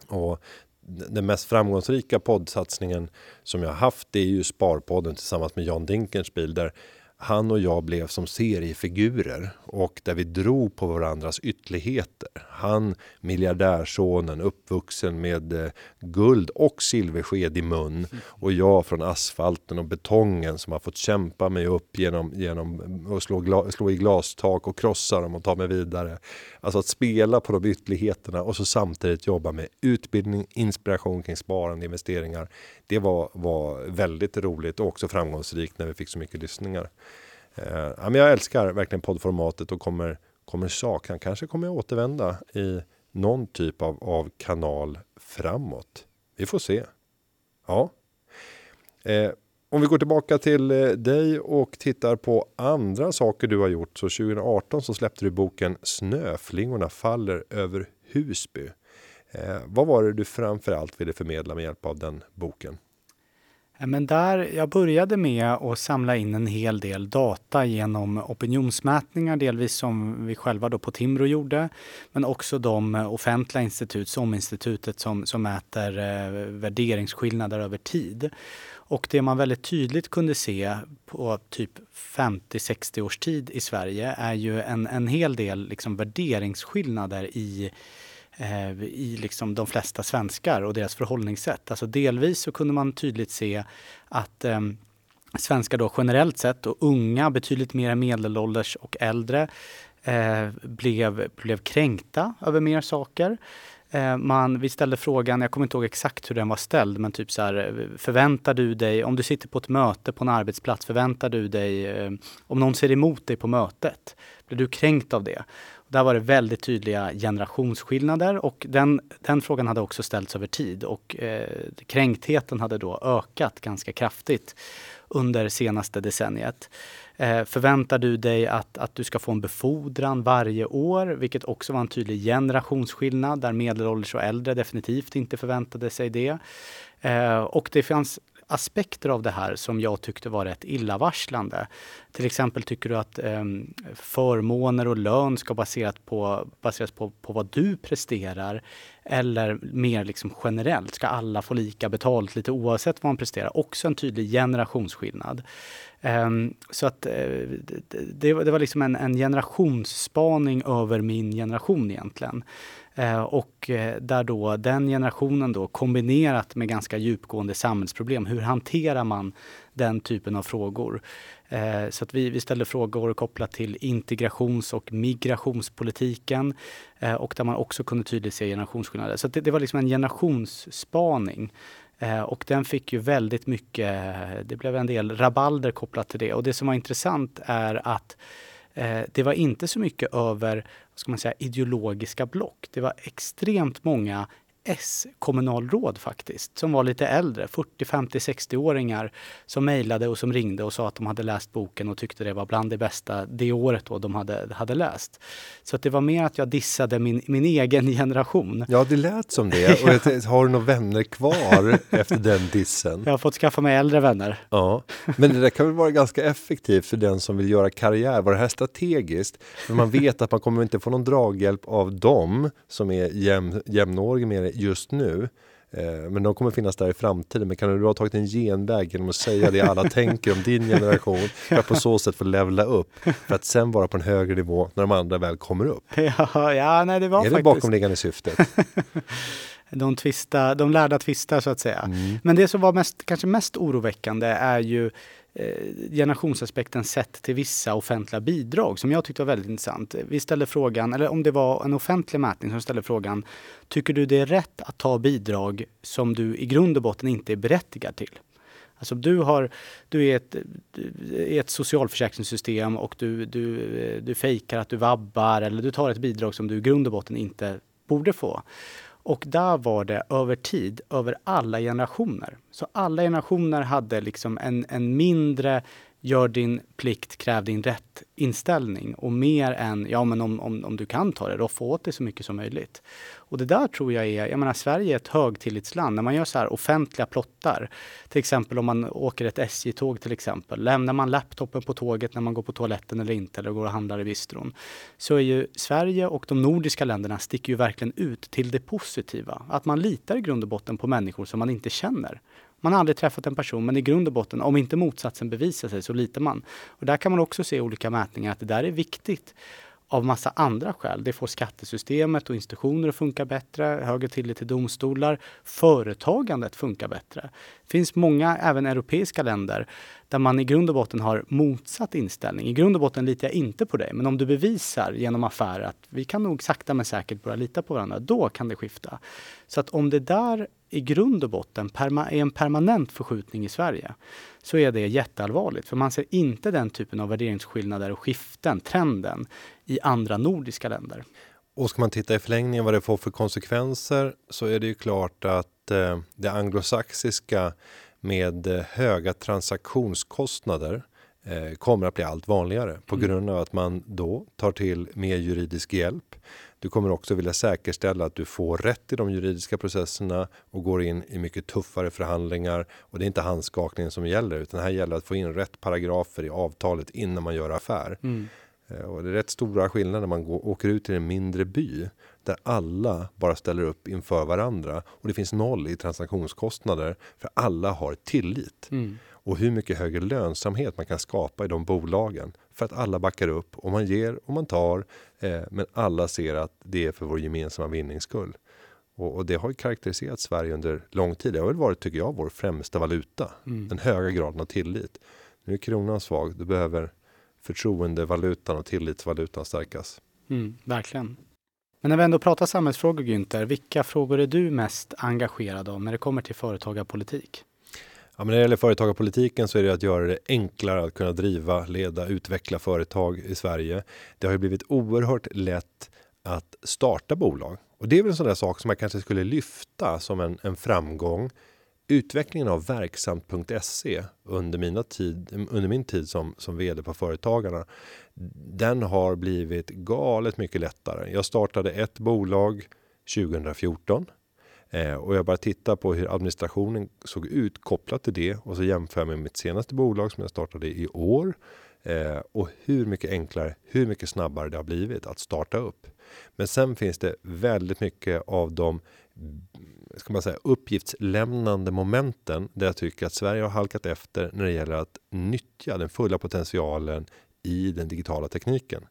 S1: Och den mest framgångsrika poddsatsningen som jag haft, det är ju Sparpodden tillsammans med Jan Dinkelspiel där han och jag blev som seriefigurer och där vi drog på varandras ytterligheter. Han miljardärsonen uppvuxen med eh, guld och silversked i mun och jag från asfalten och betongen som har fått kämpa mig upp genom genom mm, att slå, slå i glastak och krossa dem och ta mig vidare. Alltså att spela på de ytterligheterna och så samtidigt jobba med utbildning, inspiration kring sparande, investeringar. Det var var väldigt roligt och också framgångsrikt när vi fick så mycket lyssningar. Eh, men jag älskar verkligen poddformatet och kommer kommer sakna. Kanske kommer jag återvända i någon typ av, av kanal framåt. Vi får se. Ja. Eh, om vi går tillbaka till eh, dig och tittar på andra saker du har gjort. Så 2018 så släppte du boken Snöflingorna faller över Husby. Eh, vad var det du framförallt ville förmedla med hjälp av den boken?
S2: Men där, jag började med att samla in en hel del data genom opinionsmätningar, delvis som vi själva då på Timbro gjorde, men också de offentliga institut, som institutet som, som mäter eh, värderingsskillnader över tid. Och det man väldigt tydligt kunde se på typ 50-60 års tid i Sverige är ju en, en hel del liksom värderingsskillnader i eh, i liksom de flesta svenskar och deras förhållningssätt. Alltså delvis så kunde man tydligt se att eh, svenskar då generellt sett och unga, betydligt mer medelålders och äldre eh, blev, blev kränkta över mer saker. Eh, man, vi ställde frågan, jag kommer inte ihåg exakt hur den var ställd, men typ så här, eh, förväntar du dig, om du sitter på ett möte på en arbetsplats, förväntar du dig, eh, om någon ser emot dig på mötet, blir du kränkt av det? Där var det väldigt tydliga generationsskillnader och den, den frågan hade också ställts över tid och eh, kränktheten hade då ökat ganska kraftigt under senaste decenniet. Eh, förväntar du dig att, att du ska få en befordran varje år, vilket också var en tydlig generationsskillnad där medelålders och äldre definitivt inte förväntade sig det. Eh, och det fanns aspekter av det här som jag tyckte var rätt illavarslande. Till exempel tycker du att eh, förmåner och lön ska baseras på, baseras på, på vad du presterar eller mer liksom generellt, ska alla få lika betalt lite oavsett vad man presterar? Också en tydlig generationsskillnad. Um, så att uh, det, det, var liksom en, en generationsspaning över min generation egentligen. Eh, och eh, där då den generationen då kombinerat med ganska djupgående samhällsproblem, hur hanterar man den typen av frågor? Eh, så att vi, vi ställde frågor kopplat till integrations och migrationspolitiken och där man också kunde tydligt se generationsskillnader. Så det, det, var liksom en generationsspaning. Och den fick ju väldigt mycket, det blev en del rabalder kopplat till det. Och det som var intressant är att det var inte så mycket över ska man säga, ideologiska block. Det var extremt många S-kommunalråd faktiskt, som var lite äldre, 40, 50, 60-åringar som mejlade och som ringde och sa att de hade läst boken och tyckte det var bland det bästa det året då de hade, hade läst. Så att det var mer att jag dissade min, min egen generation.
S1: Ja, det lät som det. Och <laughs> har du några vänner kvar efter den dissen?
S2: Jag har fått skaffa mig äldre vänner.
S1: Ja, men det där kan väl vara ganska effektivt för den som vill göra karriär. Var det här strategiskt? För man vet att man kommer inte få någon draghjälp av dem som är jäm, jämnåriga med just nu. Eh, men de kommer finnas där i framtiden. Men kan du ha tagit en genväg genom att säga det alla <laughs> tänker om din generation för att på så sätt få levla upp för att sen vara på en högre nivå när de andra väl kommer upp? <laughs>
S2: Ja, ja nej, det var
S1: är
S2: faktiskt...
S1: det bakomliggande syftet? <laughs>
S2: de, tvista, de lärda tvistar så att säga. Mm. Men det som var mest, kanske mest oroväckande är ju Eh, generationsaspekten sett till vissa offentliga bidrag som jag tyckte var väldigt intressant. Vi ställde frågan, eller om det var en offentlig mätning som ställde frågan, tycker du det är rätt att ta bidrag som du i grund och botten inte är berättigad till? Alltså du, har, du är ett, i ett socialförsäkringssystem och du, du, du fejkar att du vabbar eller du tar ett bidrag som du i grund och botten inte borde få. Och där var det över tid, över alla generationer. Så alla generationer hade liksom en, en mindre gör din plikt, kräv din rätt inställning och mer än ja men om, om, om du kan ta det, då få åt dig så mycket som möjligt. Och det där tror jag är, jag menar Sverige är ett högtillitsland. När man gör så här offentliga plottar, till exempel om man åker ett SJ-tåg till exempel, lämnar man laptopen på tåget när man går på toaletten eller inte, eller går och handlar i bistron, så är ju Sverige och de nordiska länderna sticker ju verkligen ut till det positiva. Att man litar i grund och botten på människor som man inte känner. Man har aldrig träffat en person, men i grund och botten, om inte motsatsen bevisar sig, så litar man. Och där kan man också se olika mätningar att det där är viktigt av massa andra skäl. Det får skattesystemet och institutioner att funka bättre, högre tillit till domstolar. Företagandet funkar bättre. Det finns många, även europeiska länder, där man i grund och botten har motsatt inställning. I grund och botten litar jag inte på dig, men om du bevisar genom affärer att vi kan nog sakta men säkert börja lita på varandra, då kan det skifta. Så att om det där i grund och botten är en permanent förskjutning i Sverige så är det jätteallvarligt. För man ser inte den typen av värderingsskillnader och skiften, trenden, i andra nordiska länder.
S1: Och ska man titta i förlängningen vad det får för konsekvenser så är det ju klart att eh, det anglosaxiska med eh, höga transaktionskostnader eh, kommer att bli allt vanligare på mm. grund av att man då tar till mer juridisk hjälp. Du kommer också vilja säkerställa att du får rätt i de juridiska processerna och går in i mycket tuffare förhandlingar och det är inte handskakningen som gäller utan här gäller att få in rätt paragrafer i avtalet innan man gör affär. Mm. Eh, och det är rätt stora skillnader när man går, åker ut till en mindre by där alla bara ställer upp inför varandra och det finns noll i transaktionskostnader för alla har tillit. Mm. Och hur mycket högre lönsamhet man kan skapa i de bolagen för att alla backar upp och man ger och man tar. Eh, men alla ser att det är för vår gemensamma vinnings skull. Och, och, det har ju karaktäriserat Sverige under lång tid. Det har väl varit, tycker jag, vår främsta valuta. Mm. Den höga graden av tillit. Nu är kronan svag. Du behöver förtroendevalutan och tillitsvalutan stärkas.
S2: Mm, verkligen. Men när vi ändå pratar samhällsfrågor Günther, vilka frågor är du mest engagerad av när det kommer till företagarpolitik?
S1: Ja, men när det gäller företagarpolitiken så är det att göra det enklare att kunna driva, leda, utveckla företag i Sverige. Det har ju blivit oerhört lätt att starta bolag och det är väl en sån där sak som man kanske skulle lyfta som en, en framgång Utvecklingen av verksamt.se under mina tid under min tid som som vd på Företagarna. Den har blivit galet mycket lättare. Jag startade ett bolag 2014 eh, och jag bara tittar på hur administrationen såg ut kopplat till det och så jämför jag med mitt senaste bolag som jag startade i år eh, och hur mycket enklare, hur mycket snabbare det har blivit att starta upp. Men sen finns det väldigt mycket av de ska man säga, uppgiftslämnande momenten där jag tycker att Sverige har halkat efter när det gäller att nyttja den fulla potentialen i den digitala tekniken.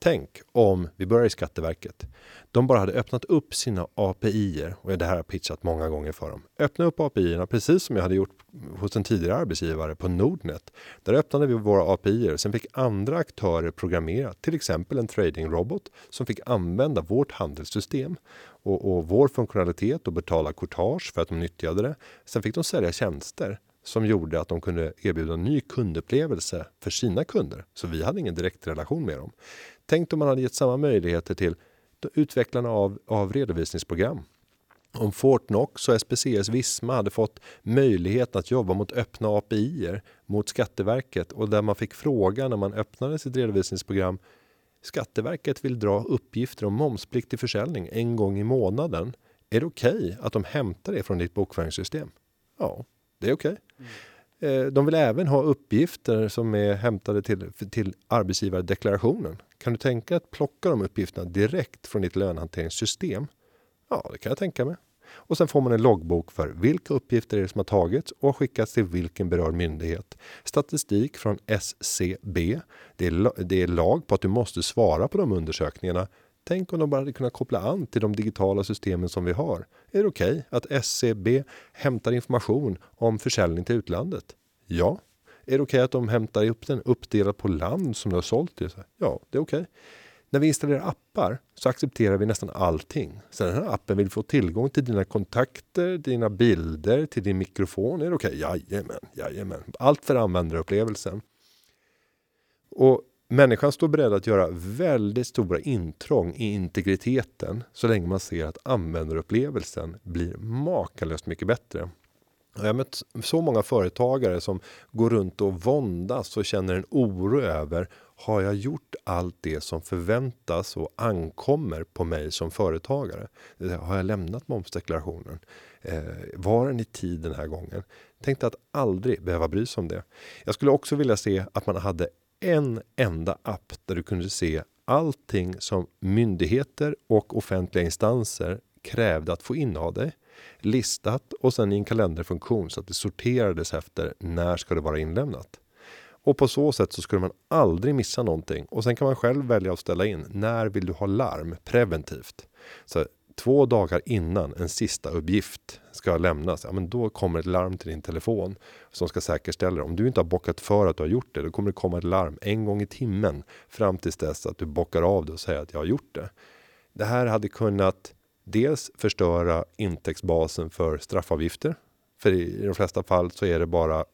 S1: Tänk om vi börjar i Skatteverket. De bara hade öppnat upp sina API och det här har pitchat många gånger för dem. Öppna upp API precis som jag hade gjort hos en tidigare arbetsgivare på Nordnet. Där öppnade vi våra API. och Sen fick andra aktörer programmera, till exempel en tradingrobot som fick använda vårt handelssystem och, och vår funktionalitet och betala courtage för att de nyttjade det. Sen fick de sälja tjänster som gjorde att de kunde erbjuda en ny kundupplevelse för sina kunder. Så vi hade ingen direkt relation med dem. Tänk om man hade gett samma möjligheter till utvecklarna av, av redovisningsprogram. Om Fortnox och SPCS Visma hade fått möjlighet att jobba mot öppna API mot Skatteverket och där man fick fråga när man öppnade sitt redovisningsprogram. Skatteverket vill dra uppgifter om momspliktig försäljning en gång i månaden. Är det okej okay att de hämtar det från ditt bokföringssystem? Ja, det är okej. Okay. Mm. De vill även ha uppgifter som är hämtade till, till arbetsgivardeklarationen. Kan du tänka att plocka de uppgifterna direkt från ditt lönehanteringssystem? Ja, det kan jag tänka mig. Och sen får man en loggbok för vilka uppgifter är det som har tagits och skickats till vilken berörd myndighet. Statistik från SCB. Det är, det är lag på att du måste svara på de undersökningarna Tänk om de bara hade kunnat koppla an till de digitala systemen som vi har. Är det okej okay att SCB hämtar information om försäljning till utlandet? Ja. Är det okej okay att de hämtar upp den uppdelad på land som du har sålt till? Ja, det är okej. Okay. När vi installerar appar så accepterar vi nästan allting. Så den här appen vill få tillgång till dina kontakter, dina bilder, till din mikrofon. Är det okej? Okay? Jajamän, jajamän. Allt för användarupplevelsen. Och människan står beredd att göra väldigt stora intrång i integriteten så länge man ser att användarupplevelsen blir makalöst mycket bättre. Jag har mött så många företagare som går runt och våndas och känner en oro över har jag gjort allt det som förväntas och ankommer på mig som företagare? Har jag lämnat momsdeklarationen? Eh, var den i tid den här gången? Tänkte att aldrig behöva bry sig om det. Jag skulle också vilja se att man hade en enda app där du kunde se allting som myndigheter och offentliga instanser krävde att få in av dig listat och sen i en kalenderfunktion så att det sorterades efter när ska det vara inlämnat. Och på så sätt så skulle man aldrig missa någonting och sen kan man själv välja att ställa in. När vill du ha larm preventivt? Så två dagar innan en sista uppgift ska lämnas, ja, men då kommer ett larm till din telefon som ska säkerställa det. Om du inte har bockat för att du har gjort det, då kommer det komma ett larm en gång i timmen fram tills dess att du bockar av det och säger att jag har gjort det. Det här hade kunnat dels förstöra intäktsbasen för straffavgifter. För i de flesta fall så är det bara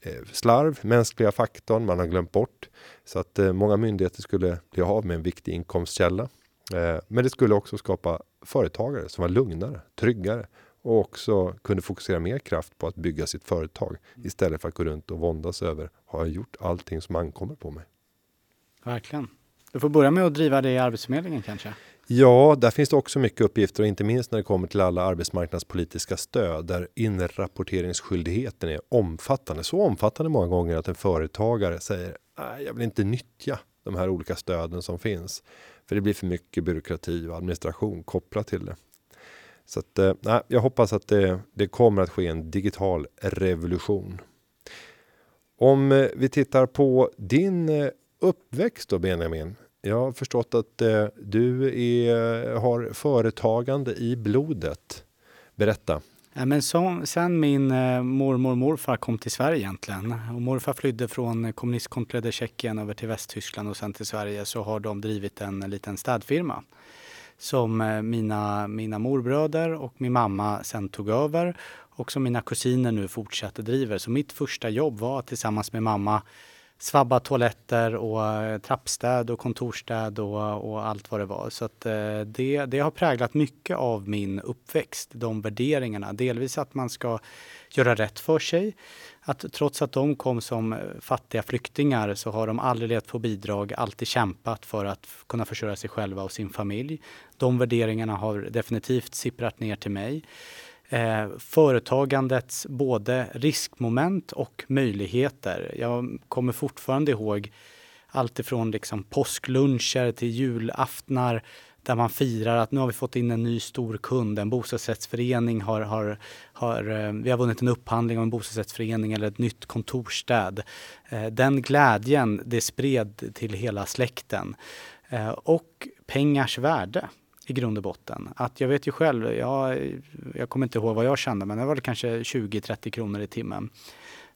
S1: Eh, slarv, mänskliga faktorn man har glömt bort. Så att eh, många myndigheter skulle bli av med en viktig inkomstkälla. Eh, men det skulle också skapa företagare som var lugnare, tryggare och också kunde fokusera mer kraft på att bygga sitt företag istället för att gå runt och våndas över har jag gjort allting som ankommer på mig.
S2: Verkligen. Du får börja med att driva det i Arbetsförmedlingen kanske?
S1: Ja, där finns det också mycket uppgifter och inte minst när det kommer till alla arbetsmarknadspolitiska stöd där inrapporteringsskyldigheten är omfattande. Så omfattande många gånger att en företagare säger nej, jag vill inte nyttja de här olika stöden som finns. För det blir för mycket byråkrati och administration kopplat till det. Så att, eh, nej, jag hoppas att det, det kommer att ske en digital revolution. Om eh, vi tittar på din eh, uppväxt då Benjamin. Jag har förstått att eh, du är, har företagande i blodet. Berätta.
S2: Ja, men så, sen min eh, mormor och morfar kom till Sverige egentligen och morfar flydde från kommunistkontrollerade Tjeckien över till Västtyskland och sen till Sverige så har de drivit en liten städfirma som eh, mina, mina morbröder och min mamma sen tog över och som mina kusiner nu fortsätter driver. Så mitt första jobb var tillsammans med mamma svabba toaletter och eh, trappstäd och kontorstäd och, och allt vad det var. Så att eh, det, det har präglat mycket av min uppväxt, de värderingarna. Delvis att man ska göra rätt för sig. Att trots att de kom som eh, fattiga flyktingar så har de aldrig levt på bidrag, alltid kämpat för att kunna försörja sig själva och sin familj. De värderingarna har definitivt sipprat ner till mig eh, företagandets både riskmoment och möjligheter. Jag kommer fortfarande ihåg allt ifrån liksom påskluncher till julaftnar där man firar att nu har vi fått in en ny stor kund, en bostadsrättsförening har, har, har, eh, vi har vunnit en upphandling av en bostadsrättsförening eller ett nytt kontorsstäd. Eh, den glädjen, det spred till hela släkten. Eh, och pengars värde i grund och botten. Att jag vet ju själv, jag, jag kommer inte ihåg vad jag kände, men det var det kanske 20-30 kronor i timmen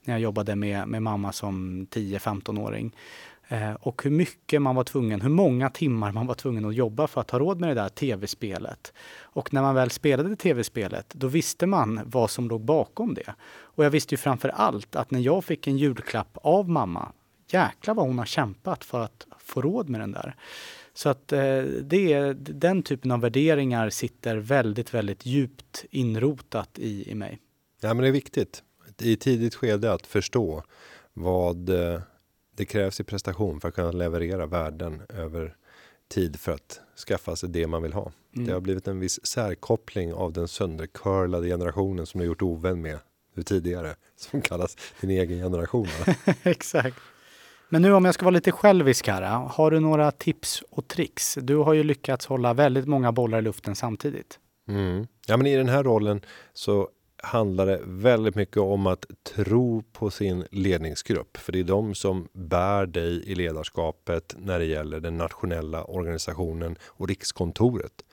S2: när jag jobbade med, med mamma som 10-15-åring. Eh, och hur mycket man var tvungen, hur många timmar man var tvungen att jobba för att ha råd med det där tv-spelet. Och när man väl spelade tv-spelet, då visste man vad som låg bakom det. Och jag visste ju framför allt att när jag fick en julklapp av mamma, jäklar vad hon har kämpat för att få råd med den där. Så att eh, det, den typen av värderingar sitter väldigt, väldigt djupt inrotat i, i mig.
S1: Ja, men det är viktigt i tidigt skede att förstå vad eh, det krävs i prestation för att kunna leverera värden över tid för att skaffa sig det man vill ha. Mm. Det har blivit en viss särkoppling av den söndercurlade generationen som du gjort ovän med tidigare som kallas din egen generation. <laughs>
S2: Exakt. Men nu om jag ska vara lite självisk här, har du några tips och tricks? Du har ju lyckats hålla väldigt många bollar i luften samtidigt.
S1: Mm. Ja, men i den här rollen så handlar det väldigt mycket om att tro på sin ledningsgrupp, för det är de som bär dig i ledarskapet när det gäller den nationella organisationen och rikskontoret.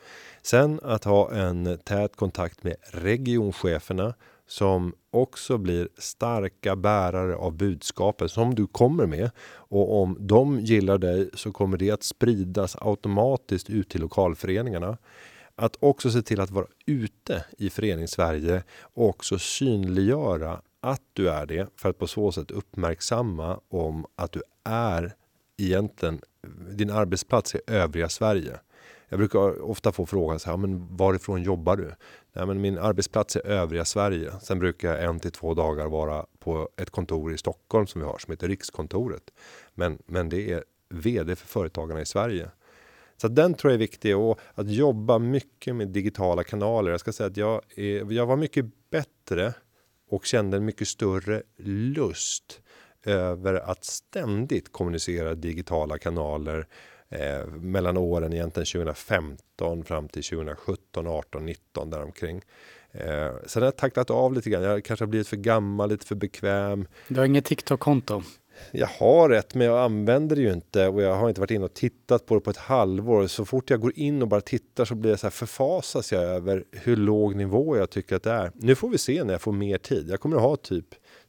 S1: Sen att ha en tät kontakt med regioncheferna som också blir starka bärare av budskapet som du kommer med. Och om de gillar dig så kommer det att spridas automatiskt ut till lokalföreningarna. Att också se till att vara ute i föreningssverige och också synliggöra att du är det för att på så sätt uppmärksamma om att du är egentligen din arbetsplats i övriga Sverige. Jag brukar ofta få frågan så här, men varifrån jobbar du? Nej, men min arbetsplats är övriga Sverige. Sen brukar jag en till två dagar vara på ett kontor i Stockholm som vi har som heter Rikskontoret. Men, men det är vd för företagarna i Sverige. Så den tror jag är viktig och att jobba mycket med digitala kanaler. Jag ska säga att jag, är, jag var mycket bättre och kände en mycket större lust över att ständigt kommunicera digitala kanaler eh, mellan åren egentligen 2015 fram till 2017, 18, 19 däromkring. Eh, sen har jag taktat av lite grann. Jag kanske har blivit för gammal, lite för bekväm.
S2: Du har inget TikTok-konto?
S1: Jag har ett, men jag använder det ju inte och jag har inte varit inne och tittat på det på ett halvår. Så fort jag går in och bara tittar så blir jag så här förfasas jag över hur låg nivå jag tycker att det är. Nu får vi se när jag får mer tid. Jag kommer att ha typ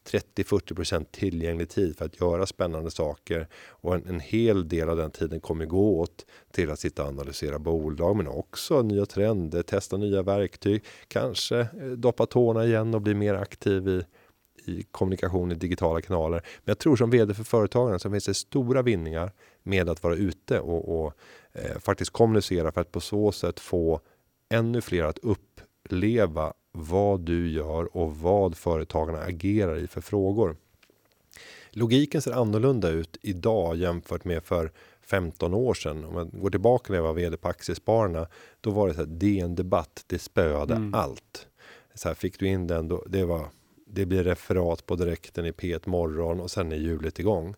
S1: 30-40% tillgänglig tid för att göra spännande saker och en, en, hel del av den tiden kommer gå åt till att sitta och analysera bolag, men också nya trender, testa nya verktyg, kanske eh, doppa tårna igen och bli mer aktiv i i kommunikation i digitala kanaler. Men jag tror som vd för företagen så finns det stora vinningar med att vara ute och, och eh, faktiskt kommunicera för att på så sätt få ännu fler att upp uppleva vad du gör och vad företagarna agerar i för frågor. Logiken ser annorlunda ut idag jämfört med för 15 år sedan. Om man går tillbaka när jag var vd på Aktiespararna, då var det så här DN Debatt, det spöade mm. allt. Så här, fick du in den, då, det var det blir referat på direkten i P1 Morgon och sen är hjulet igång.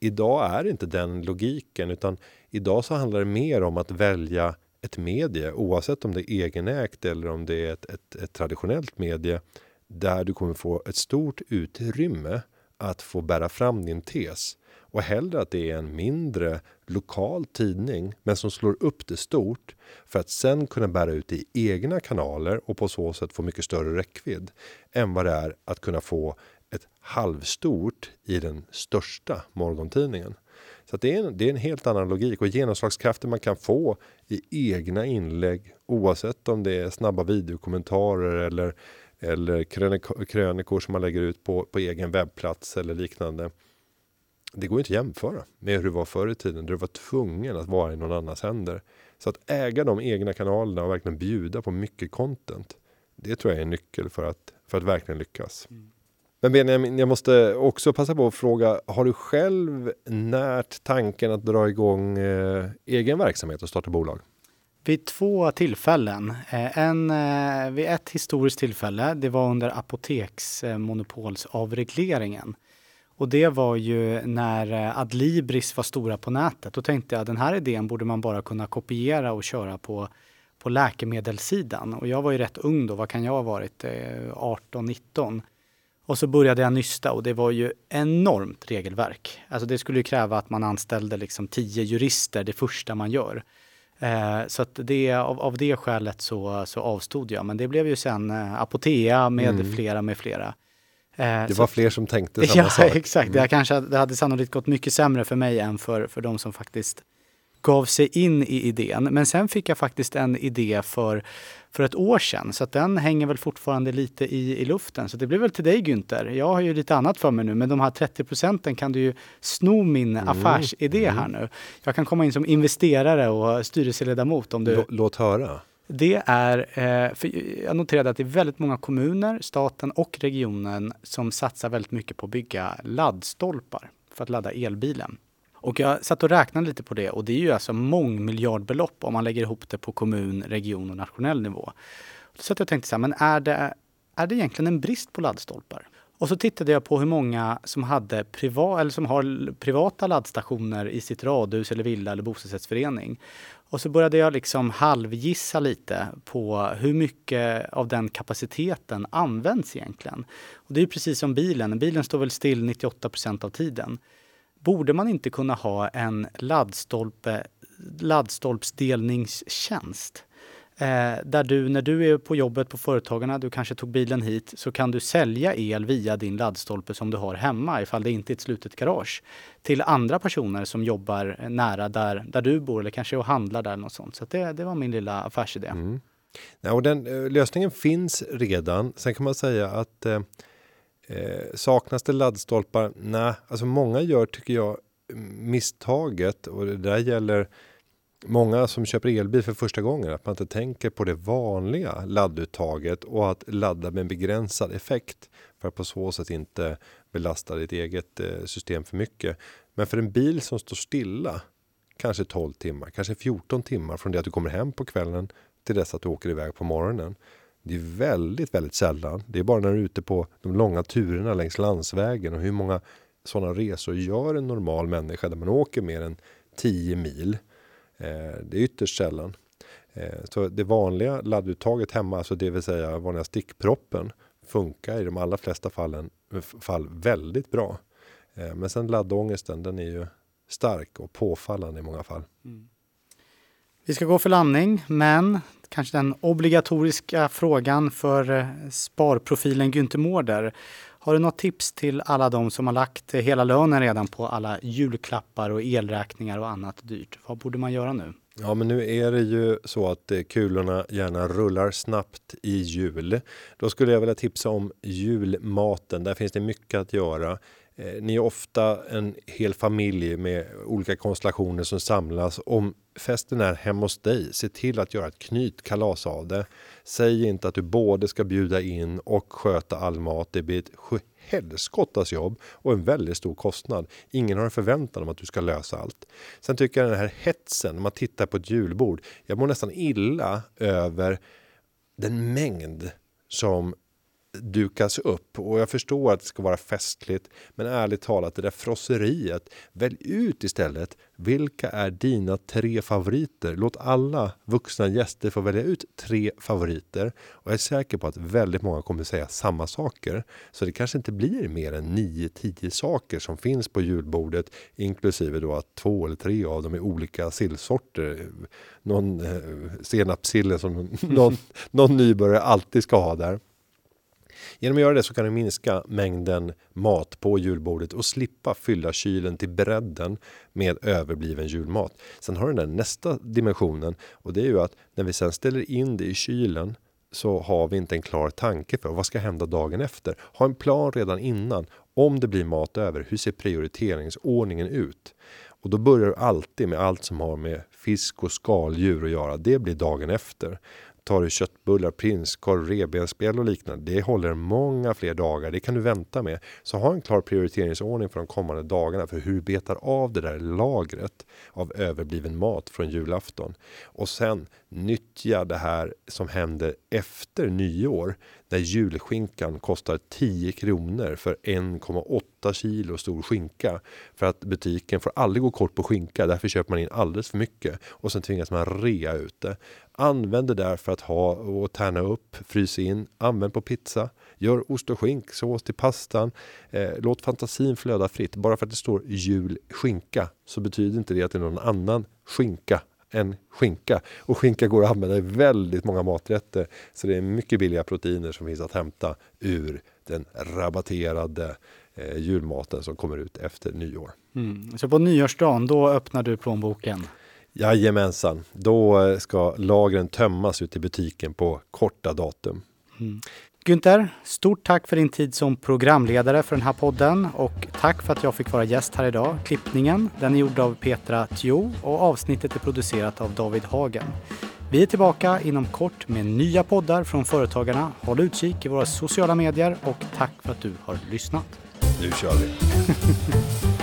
S1: Idag är inte den logiken utan idag så handlar det mer om att välja ett medie oavsett om det är egenägt eller om det är ett, ett, ett traditionellt medie där du kommer få ett stort utrymme att få bära fram din tes och hellre att det är en mindre lokal tidning men som slår upp det stort för att sen kunna bära ut i egna kanaler och på så sätt få mycket större räckvidd än vad det är att kunna få ett halvstort i den största morgontidningen. Så det, är en, det är en helt annan logik och genomslagskraften man kan få i egna inlägg oavsett om det är snabba videokommentarer eller eller krönikor som man lägger ut på, på egen webbplats eller liknande det går inte att jämföra med hur det var förr i tiden, där du var tvungen att vara i någon annans händer. Så att äga de egna kanalerna och verkligen bjuda på mycket content. Det tror jag är en nyckel för att, för att verkligen lyckas. Mm. Men Benjamin, jag måste också passa på att fråga, har du själv närt tanken att dra igång eh, egen verksamhet och starta bolag?
S2: Vid två tillfällen. Eh, en, eh, vid ett historiskt tillfälle, det var under apoteksmonopolsavregleringen. Och det var ju när eh, Adlibris var stora på nätet. Då tänkte jag den här idén borde man bara kunna kopiera och köra på, på läkemedelssidan. Och jag var ju rätt ung då, vad kan jag ha varit? 18-19 och så började jag nysta och det var ju enormt regelverk. Alltså det skulle kräva att man anställde liksom tio jurister det första man gör. Eh, så att det, av, av det skälet så, så avstod jag. Men det blev ju sen eh, Apotea med mm. flera med flera.
S1: Eh, det var fler som tänkte <laughs> samma
S2: ja,
S1: sak.
S2: exakt. Mm. Det, kanske, det hade sannolikt gått mycket sämre för mig än för, för de som faktiskt gav sig in i idén. Men sen fick jag faktiskt en idé för, för ett år sedan, så den hänger väl fortfarande lite i, i luften. Så det blir väl till dig Günther. Jag har ju lite annat för mig nu, men de här 30 procenten kan du ju sno min mm. affärsidé mm. här nu. Jag kan komma in som investerare och styrelseledamot om du...
S1: Låt höra
S2: det är, eh, för jag noterade att det är väldigt många kommuner, staten och regionen som satsar väldigt mycket på att bygga laddstolpar för att ladda elbilen. Och jag satt och räknade lite på det och det är ju alltså mångmiljardbelopp om man lägger ihop det på kommun, region och nationell nivå. Så jag tänkte så här, men är det, är det egentligen en brist på laddstolpar? Och så tittade jag på hur många som, hade priva, eller som har privata laddstationer i sitt radhus eller villa eller bostadsrättsförening. Och så började jag liksom halvgissa lite på hur mycket av den kapaciteten används egentligen. Och det är precis som bilen. Bilen står väl still 98% av tiden. Borde man inte kunna ha en laddstolpe, laddstolpsdelningstjänst? Eh, där du när du är på jobbet på Företagarna, du kanske tog bilen hit, så kan du sälja el via din laddstolpe som du har hemma ifall det inte är ett slutet garage. Till andra personer som jobbar nära där, där du bor eller kanske och handlar där. Något sånt. Så det, det var min lilla affärsidé. Mm.
S1: Ja, och den, eh, lösningen finns redan. Sen kan man säga att eh, eh saknas det laddstolpar? Nej, alltså många gör tycker jag misstaget och det där gäller många som köper elbil för första gången att man inte tänker på det vanliga ladduttaget och att ladda med begränsad effekt för att på så sätt inte belasta ditt eget eh, system för mycket. Men för en bil som står stilla kanske 12 timmar, kanske 14 timmar från det att du kommer hem på kvällen till dess att du åker iväg på morgonen. Det är väldigt, väldigt sällan. Det är bara när du är ute på de långa turerna längs landsvägen och hur många sådana resor gör en normal människa där man åker mer än 10 mil. Eh, det är ytterst sällan. Eh, så det vanliga ladduttaget hemma, alltså det vill säga vanliga stickproppen, funkar i de allra flesta fallen fall väldigt bra. Eh, men sen laddångesten, den är ju stark och påfallande i många fall. Mm.
S2: Vi ska gå för landning, men kanske den obligatoriska frågan för eh, sparprofilen Günther Mårder. Har du något tips till alla de som har lagt eh, hela lönen redan på alla julklappar och elräkningar och annat dyrt? Vad borde man göra nu?
S1: Ja, men nu är det ju så att eh, kulorna gärna rullar snabbt i jul. Då skulle jag vilja tipsa om julmaten. Där finns det mycket att göra. Ni är ofta en hel familj med olika konstellationer som samlas. Om festen är hemma hos dig, se till att göra ett knytkalas av det. Säg inte att du både ska bjuda in och sköta all mat. Det blir ett helskottas jobb och en väldigt stor kostnad. Ingen har en förväntan om att du ska lösa allt. Sen tycker jag den här hetsen, när man tittar på ett julbord. Jag mår nästan illa över den mängd som dukas upp och jag förstår att det ska vara festligt. Men ärligt talat, det där frosseriet. Välj ut istället. Vilka är dina tre favoriter? Låt alla vuxna gäster få välja ut tre favoriter. Och jag är säker på att väldigt många kommer säga samma saker. Så det kanske inte blir mer än 9-10 saker som finns på julbordet. Inklusive då att två eller tre av dem är olika sillsorter. Någon eh, senapssill som <laughs> någon, någon nybörjare alltid ska ha där. Genom att göra det så kan du minska mängden mat på julbordet och slippa fylla kylen till bredden med överbliven julmat. Sen har den där nästa dimensionen och det är ju att när vi sen ställer in det i kylen så har vi inte en klar tanke för vad ska hända dagen efter. Ha en plan redan innan. Om det blir mat över, hur ser prioriteringsordningen ut? Och då börjar du alltid med allt som har med fisk och skaldjur att göra. Det blir dagen efter tar du köttbullar, prinskorv, revbensspjäll och liknande. Det håller många fler dagar. Det kan du vänta med. Så ha en klar prioriteringsordning för de kommande dagarna för hur du betar av det där lagret av överbliven mat från julafton. Och sen nyttja det här som händer efter nyår när julskinkan kostar 10 kronor för 1,8 kilo stor skinka. För att butiken får aldrig gå kort på skinka, därför köper man in alldeles för mycket och sen tvingas man rea ut det. Använd det där för att ha och tärna upp, frys in, använd på pizza. Gör ost och skinksås till pastan. Eh, låt fantasin flöda fritt. Bara för att det står julskinka så betyder inte det att det är någon annan skinka än skinka. Och skinka går att använda i väldigt många maträtter. Så det är mycket billiga proteiner som finns att hämta ur den rabatterade eh, julmaten som kommer ut efter nyår.
S2: Mm. Så på nyårsdagen, då öppnar du plånboken?
S1: Jajamensan, då eh, ska lagren tömmas ut i butiken på korta datum.
S2: Mm. Günther, stort tack för din tid som programledare för den här podden och tack för att jag fick vara gäst här idag. Klippningen den är gjord av Petra Tjo och avsnittet är producerat av David Hagen. Vi är tillbaka inom kort med nya poddar från Företagarna. Håll utkik i våra sociala medier och tack för att du har lyssnat.
S1: Nu kör vi! <laughs>